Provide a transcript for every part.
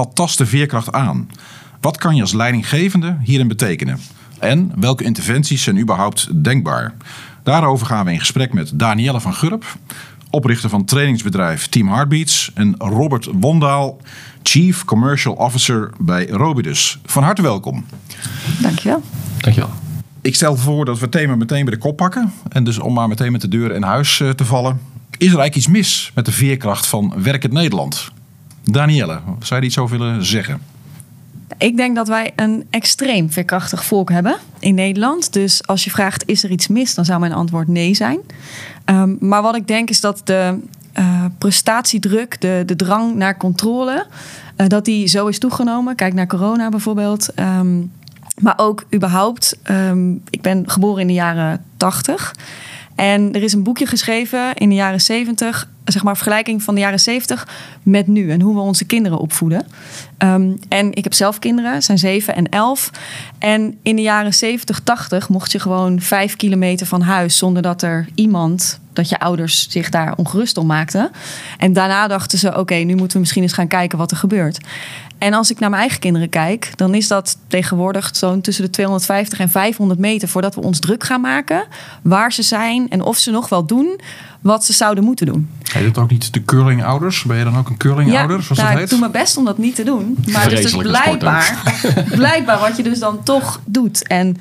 Wat tast de veerkracht aan? Wat kan je als leidinggevende hierin betekenen? En welke interventies zijn überhaupt denkbaar? Daarover gaan we in gesprek met Danielle van Gurp, oprichter van trainingsbedrijf Team Heartbeats, en Robert Wondaal, Chief Commercial Officer bij Robidus. Van harte welkom. Dankjewel. Dankjewel. Ik stel voor dat we het thema meteen bij de kop pakken. En dus om maar meteen met de deur in huis eh, te vallen. Is er eigenlijk iets mis met de veerkracht van Werkend Nederland? Danielle, zou je iets over willen zeggen? Ik denk dat wij een extreem veerkrachtig volk hebben in Nederland. Dus als je vraagt, is er iets mis? Dan zou mijn antwoord nee zijn. Um, maar wat ik denk is dat de uh, prestatiedruk, de, de drang naar controle, uh, dat die zo is toegenomen. Kijk naar corona bijvoorbeeld. Um, maar ook überhaupt, um, ik ben geboren in de jaren 80. En er is een boekje geschreven in de jaren 70, zeg maar vergelijking van de jaren 70 met nu en hoe we onze kinderen opvoeden. Um, en ik heb zelf kinderen, zijn 7 en 11. En in de jaren 70, 80 mocht je gewoon vijf kilometer van huis zonder dat er iemand, dat je ouders zich daar ongerust om maakten. En daarna dachten ze: oké, nu moeten we misschien eens gaan kijken wat er gebeurt. En als ik naar mijn eigen kinderen kijk, dan is dat tegenwoordig zo'n tussen de 250 en 500 meter voordat we ons druk gaan maken. Waar ze zijn en of ze nog wel doen wat ze zouden moeten doen. Heet het ook niet de curlingouders? Ben je dan ook een curlingouder? Ja, nou, ik doe mijn best om dat niet te doen. Maar het is dus blijkbaar, blijkbaar wat je dus dan toch doet. En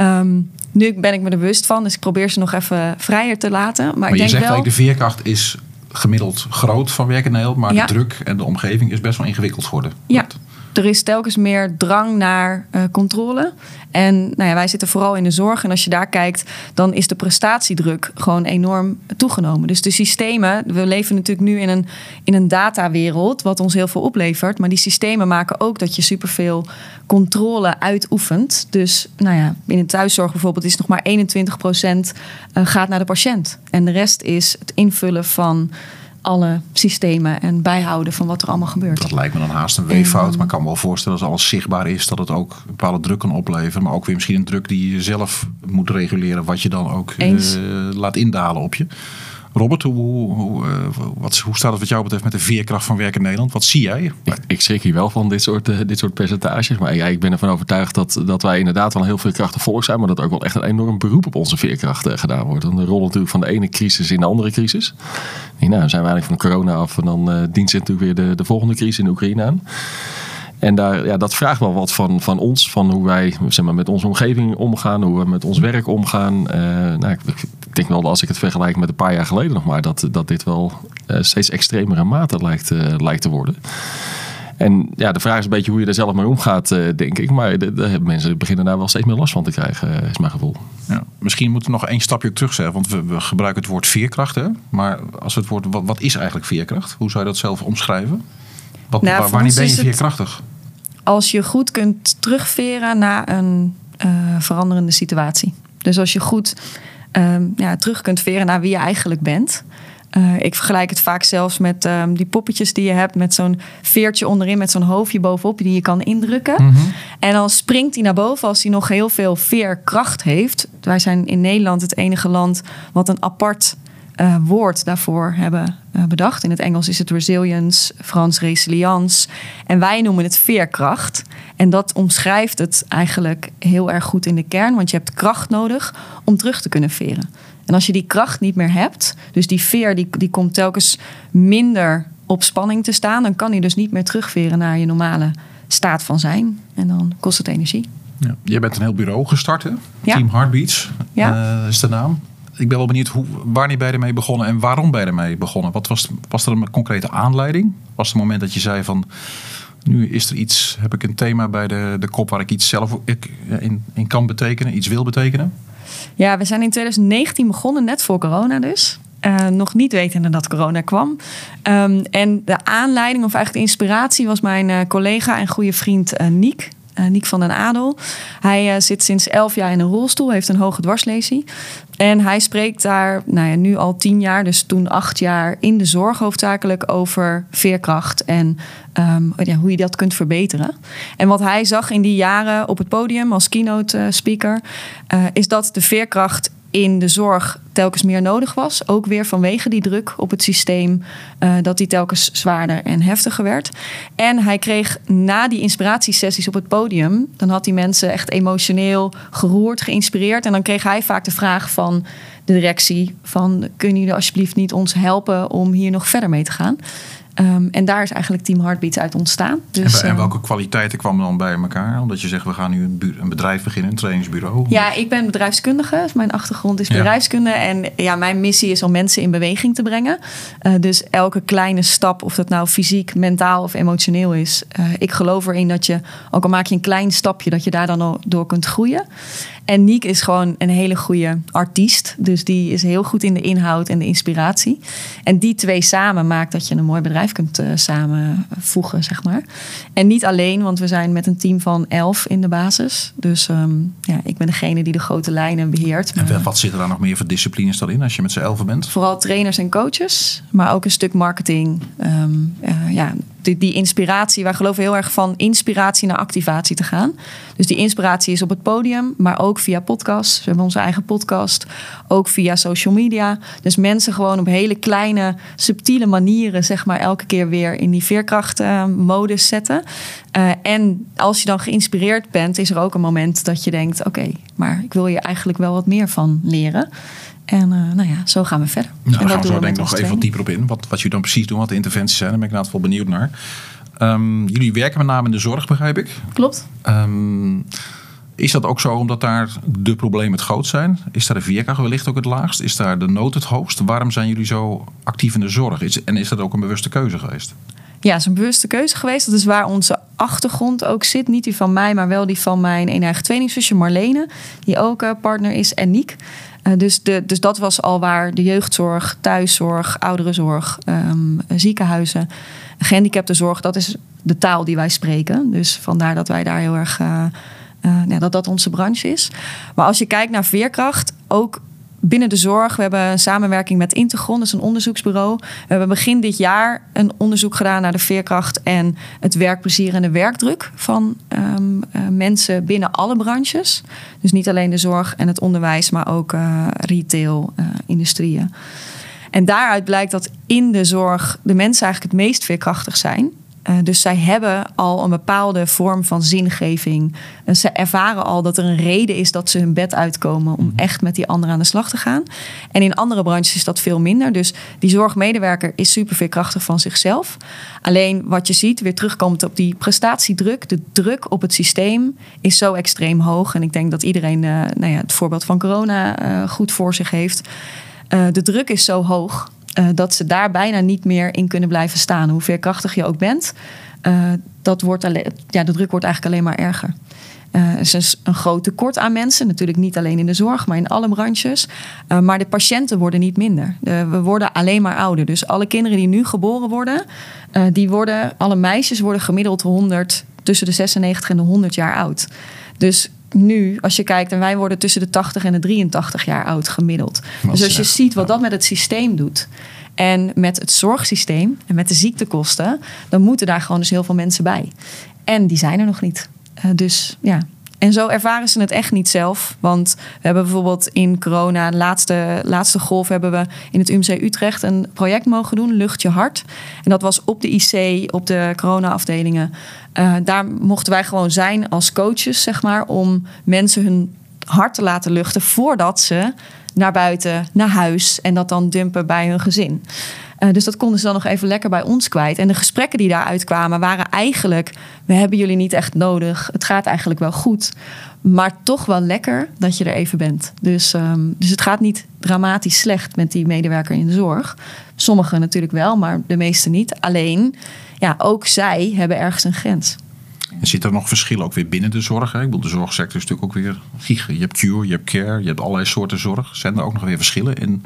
um, nu ben ik me er bewust van, dus ik probeer ze nog even vrijer te laten. Maar, maar ik je denk zegt wel, eigenlijk de veerkracht is gemiddeld groot van werk in Nederland, maar Ja. de druk en de omgeving is best wel ingewikkeld geworden. Ja, er is telkens meer drang naar uh, controle. En nou ja, wij zitten vooral in de zorg. En als je daar kijkt, dan is de prestatiedruk gewoon enorm toegenomen. Dus de systemen, we leven natuurlijk nu in een, in een datawereld, wat ons heel veel oplevert. Maar die systemen maken ook dat je superveel controle uitoefent. Dus nou ja, in de thuiszorg bijvoorbeeld is nog maar 21% gaat naar de patiënt. En de rest is het invullen van alle systemen en bijhouden van wat er allemaal gebeurt. Dat lijkt me dan haast een weeffout. Maar ik kan me wel voorstellen als alles zichtbaar is dat het ook een bepaalde druk kan opleveren. Maar ook weer misschien een druk die je zelf moet reguleren. Wat je dan ook uh, laat indalen op je. Robert, hoe, uh, wat, hoe staat het wat jou betreft met de veerkracht van werk in Nederland? Wat zie jij? Ik, ik schrik hier wel van dit soort, uh, dit soort percentages. Maar ja, ik ben ervan overtuigd dat, dat wij inderdaad wel heel veerkrachtig volk zijn. Maar dat ook wel echt een enorm beroep op onze veerkracht uh, gedaan wordt. Want we rollen natuurlijk van de ene crisis in de andere crisis. Nou, dan zijn we eigenlijk van corona af. En dan dient ze natuurlijk weer de, de volgende crisis in de Oekraïne aan. En daar, ja, dat vraagt wel wat van, van ons, van hoe wij zeg maar, met onze omgeving omgaan, hoe we met ons werk omgaan. Uh, nou, ik, denk wel dat als ik het vergelijk met een paar jaar geleden nog maar, dat, dat dit wel uh, steeds extremere mate lijkt, uh, lijkt te worden. En ja, de vraag is een beetje hoe je er zelf mee omgaat, denk ik. Maar de, de mensen beginnen daar wel steeds meer last van te krijgen, is mijn gevoel. Ja, misschien moeten we nog één stapje terug zeggen. Want we, we gebruiken het woord veerkracht. Hè? Maar als het woord, wat, wat is eigenlijk veerkracht? Hoe zou je dat zelf omschrijven? Wat, Nou, waar, wanneer ben je veerkrachtig? als je goed kunt terugveren naar een eh, veranderende situatie. Dus als je goed ehm, ja, terug kunt veren naar wie je eigenlijk bent. Eh, ik vergelijk het vaak zelfs met ehm, die poppetjes die je hebt met zo'n veertje onderin, met zo'n hoofdje bovenop die je kan indrukken. En dan springt hij naar boven als hij nog heel veel veerkracht heeft. Wij zijn in Nederland het enige land wat een apart uh, woord daarvoor hebben uh, bedacht. In het Engels is het resilience, Frans resilience. En wij noemen het veerkracht. En dat omschrijft het eigenlijk heel erg goed in de kern. Want je hebt kracht nodig om terug te kunnen veren. En als je die kracht niet meer hebt, dus die veer die, die komt telkens minder op spanning te staan, dan kan hij dus niet meer terugveren naar je normale staat van zijn. En dan kost het energie. Ja. Jij bent een heel bureau gestart, hè? Ja. Team Heartbeats Ja. uh, is de naam. Ik ben wel benieuwd, hoe, wanneer ben je ermee begonnen en waarom ben je ermee begonnen? Wat was, was er een concrete aanleiding? Was het moment dat je zei van, nu is er iets, heb ik een thema bij de, de kop waar ik iets zelf ik, in, in kan betekenen, iets wil betekenen? Ja, we zijn in 2019 begonnen, net voor corona dus. Uh, nog niet wetende dat corona kwam. Um, en de aanleiding, of eigenlijk de inspiratie, was mijn uh, collega en goede vriend Niek. Uh, Niek van den Adel. Hij uh, zit sinds elf jaar in een rolstoel, heeft een hoge dwarslesie. En hij spreekt daar nou ja, nu al tien jaar, dus toen acht jaar in de zorg hoofdzakelijk over veerkracht en um, ja, hoe je dat kunt verbeteren. En wat hij zag in die jaren op het podium als keynote uh, speaker, is dat de veerkracht in de zorg telkens meer nodig was. Ook weer vanwege die druk op het systeem, uh, dat die telkens zwaarder en heftiger werd. En hij kreeg na die inspiratiesessies op het podium, dan had hij mensen echt emotioneel geroerd, geïnspireerd. En dan kreeg hij vaak de vraag van de directie: van kunnen jullie alsjeblieft niet ons helpen om hier nog verder mee te gaan? Ehm, en daar is eigenlijk Team Heartbeats uit ontstaan. Dus, en, en, ehm, welke kwaliteiten kwamen dan bij elkaar? Omdat je zegt, we gaan nu een, een bedrijf beginnen, een trainingsbureau. Ja, ik ben bedrijfskundige. Mijn achtergrond is bedrijfskunde. En ja, mijn missie is om mensen in beweging te brengen. Uh, dus elke kleine stap, of dat nou fysiek, mentaal of emotioneel is. Uh, ik geloof erin dat je, ook al maak je een klein stapje, dat je daar dan door kunt groeien. En Niek is gewoon een hele goede artiest. Dus die is heel goed in de inhoud en de inspiratie. En die twee samen maakt dat je een mooi bedrijf kunt uh, samenvoegen, zeg maar. En niet alleen, want we zijn met een team van elf in de basis. Dus um, ja, ik ben degene die de grote lijnen beheert. En wat zit er dan nog meer voor disciplines dan in als je met z'n elfen bent? Vooral trainers en coaches, maar ook een stuk marketing. Um, uh, ja, die, inspiratie, wij geloven heel erg van inspiratie naar activatie te gaan. Dus die inspiratie is op het podium, maar ook via podcast. We hebben onze eigen podcast, ook via social media. Dus mensen gewoon op hele kleine, subtiele manieren, zeg maar, elke keer weer in die veerkrachtmodus zetten. Uh, en als je dan geïnspireerd bent, is er ook een moment dat je denkt: oké, maar ik wil je eigenlijk wel wat meer van leren. En uh, nou ja, zo gaan we verder. Nou, daar gaan we zo denk ik nog even wat dieper op in. Wat, wat jullie dan precies doen, wat de interventies zijn. Daar ben ik inderdaad wel benieuwd naar. Um, jullie werken met name in de zorg, begrijp ik. Klopt. Um, is dat ook zo omdat daar de problemen het groot zijn? Is daar de veerkracht wellicht ook het laagst? Is daar de nood het hoogst? Waarom zijn jullie zo actief in de zorg? Is, en is dat ook een bewuste keuze geweest? Ja, het is een bewuste keuze geweest. Dat is waar onze achtergrond ook zit. Niet die van mij, maar wel die van mijn eigen tweelingzusje Marlene. Die ook uh, partner is en Niek. Uh, dus, de, dus dat was al waar de jeugdzorg, thuiszorg, ouderenzorg, um, ziekenhuizen, gehandicaptenzorg, dat is de taal die wij spreken. Dus vandaar dat wij daar heel erg. Uh, uh, ja, dat dat onze branche is. Maar als je kijkt naar veerkracht, ook binnen de zorg. We hebben een samenwerking met Integron, dat is een onderzoeksbureau. We hebben begin dit jaar een onderzoek gedaan naar de veerkracht en het werkplezier en de werkdruk van um, uh, mensen binnen alle branches. Dus niet alleen de zorg en het onderwijs, maar ook uh, retail, uh, industrieën. En daaruit blijkt dat in de zorg de mensen eigenlijk het meest veerkrachtig zijn. Uh, dus zij hebben al een bepaalde vorm van zingeving. En ze ervaren al dat er een reden is dat ze hun bed uitkomen om echt met die anderen aan de slag te gaan. En in andere branches is dat veel minder. Dus die zorgmedewerker is super veerkrachtig van zichzelf. Alleen wat je ziet, weer terugkomt op die prestatiedruk. De druk op het systeem is zo extreem hoog. En ik denk dat iedereen uh, nou ja, het voorbeeld van corona uh, goed voor zich heeft. de druk is zo hoog uh, dat ze daar bijna niet meer in kunnen blijven staan. Hoe veerkrachtig je ook bent, uh, dat wordt alleen, ja, de druk wordt eigenlijk alleen maar erger. Uh, er is een groot tekort aan mensen, natuurlijk niet alleen in de zorg, maar in alle branches. Maar de patiënten worden niet minder. De, we worden alleen maar ouder. Dus alle kinderen die nu geboren worden, die worden, alle meisjes worden gemiddeld 100, tussen de 96 en de 100 jaar oud. Dus nu, als je kijkt, en wij worden tussen de 80 en de 83 jaar oud gemiddeld. Dus als je ziet wat dat met het systeem doet. En met het zorgsysteem en met de ziektekosten, dan moeten daar gewoon dus heel veel mensen bij. En die zijn er nog niet. Uh, dus ja, en zo ervaren ze het echt niet zelf. Want we hebben bijvoorbeeld in corona, de laatste, laatste golf, hebben we in het UMC Utrecht een project mogen doen, Lucht je hart. En dat was op de IC, op de corona-afdelingen. Uh, daar mochten wij gewoon zijn als coaches, zeg maar, om mensen hun hart te laten luchten voordat ze naar buiten, naar huis en dat dan dumpen bij hun gezin. Uh, dus dat konden ze dan nog even lekker bij ons kwijt. En de gesprekken die daaruit kwamen waren eigenlijk: we hebben jullie niet echt nodig. Het gaat eigenlijk wel goed. Maar toch wel lekker dat je er even bent. Dus, um, dus het gaat niet dramatisch slecht met die medewerker in de zorg. Sommigen natuurlijk wel, maar de meeste niet. Alleen, ja, ook zij hebben ergens een grens. En zit er nog verschillen ook weer binnen de zorg? Hè? Ik bedoel, de zorgsector is natuurlijk ook weer giga. Je hebt cure, je hebt care, je hebt allerlei soorten zorg. Zijn er ook nog weer verschillen in,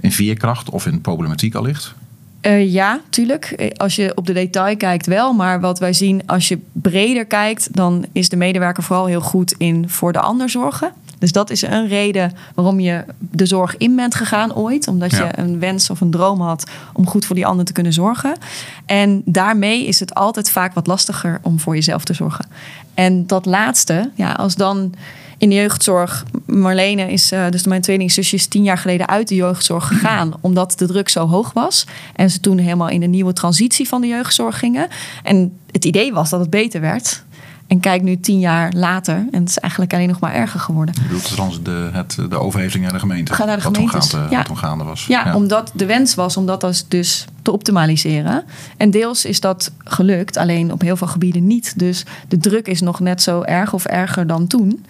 in veerkracht of in problematiek allicht? Uh, ja, tuurlijk. Als je op de detail kijkt wel. Maar wat wij zien, als je breder kijkt... dan is de medewerker vooral heel goed in voor de ander zorgen. Dus dat is een reden waarom je de zorg in bent gegaan ooit. Omdat Ja. je een wens of een droom had om goed voor die ander te kunnen zorgen. En daarmee is het altijd vaak wat lastiger om voor jezelf te zorgen. En dat laatste, ja, als dan in de jeugdzorg. Marlene is, eh, dus mijn tweelingzusje, is tien jaar geleden uit de jeugdzorg gegaan. Omdat de druk zo hoog was. En ze toen helemaal in de nieuwe transitie van de jeugdzorg gingen. En het idee was dat het beter werd. En kijk nu tien jaar later. En het is eigenlijk alleen nog maar erger geworden. Je bedoelt trouwens de, het, de overheving naar de gemeente. Ga naar de wat toen gemeentes, gaande, ja. wat toen gaande was. Ja, omdat de wens was om dat dus te optimaliseren. En deels is dat gelukt, alleen op heel veel gebieden niet. Dus de druk is nog net zo erg of erger dan toen.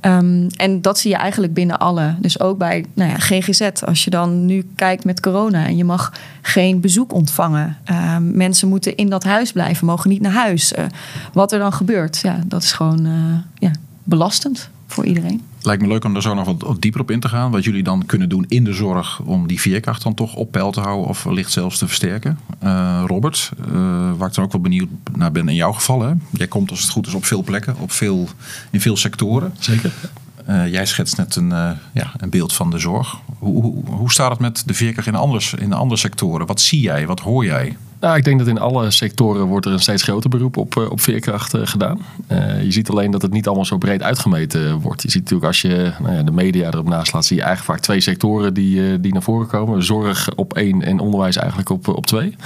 Ehm, en dat zie je eigenlijk binnen alle. Dus ook bij nou ja, GGZ. Als je dan nu kijkt met corona en je mag geen bezoek ontvangen. Ehm, mensen moeten in dat huis blijven, mogen niet naar huis. Eh, wat er dan gebeurt, ja, dat is gewoon eh, ja, belastend voor iedereen. Lijkt me leuk om daar zo nog wat, wat dieper op in te gaan. Wat jullie dan kunnen doen in de zorg om die veerkracht dan toch op peil te houden of wellicht zelfs te versterken. Eh, Robert, eh, waar ik dan ook wel benieuwd naar ben in jouw geval. Hè? Jij komt als het goed is op veel plekken, op veel, in veel sectoren. Zeker. Eh, jij schetst net een, eh, ja, een beeld van de zorg. Hoe, hoe, hoe staat het met de veerkracht in andere, in andere sectoren? Wat zie jij? Wat hoor jij? Nou, ik denk dat in alle sectoren wordt er een steeds groter beroep op, eh, op veerkracht eh, gedaan. Eh, je ziet alleen dat het niet allemaal zo breed uitgemeten wordt. Je ziet natuurlijk als je nou ja, de media erop naslaat, zie je eigenlijk vaak twee sectoren die, die naar voren komen. Zorg op één en onderwijs eigenlijk op, op twee. Ik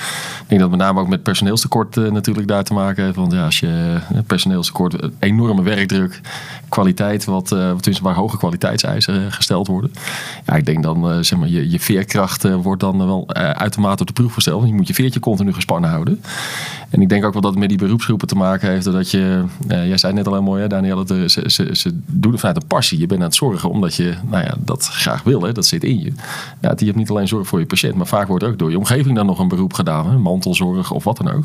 denk dat met name ook met personeelstekort natuurlijk daar te maken heeft. Want ja, als je personeelstekort, enorme werkdruk, kwaliteit, wat, tenminste waar hoge kwaliteitseisen gesteld worden. Ja, ik denk dan, zeg maar, je, je veerkracht wordt dan wel uitermate op de proef gesteld. Want je moet je veertje continu gespannen houden. En ik denk ook wel dat het met die beroepsgroepen te maken heeft. Dat je, eh, jij zei net al heel mooi, hè, Daniel, dat ze, ze, ze doen vanuit een passie. Je bent aan het zorgen omdat je nou ja, dat graag wil. Hè, dat zit in je. Ja, je hebt niet alleen zorg voor je patiënt, maar vaak wordt ook door je omgeving dan nog een beroep gedaan. Hè, mantelzorg of wat dan ook.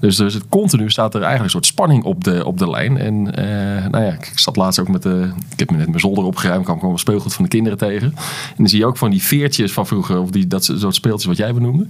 Dus, dus het continu staat er eigenlijk een soort spanning op de, op de lijn. En eh, nou ja, ik zat laatst ook met de. Ik heb net mijn zolder opgeruimd, kwam gewoon een speelgoed van de kinderen tegen. En dan zie je ook van die veertjes van vroeger, of die, dat soort speeltjes wat jij benoemde.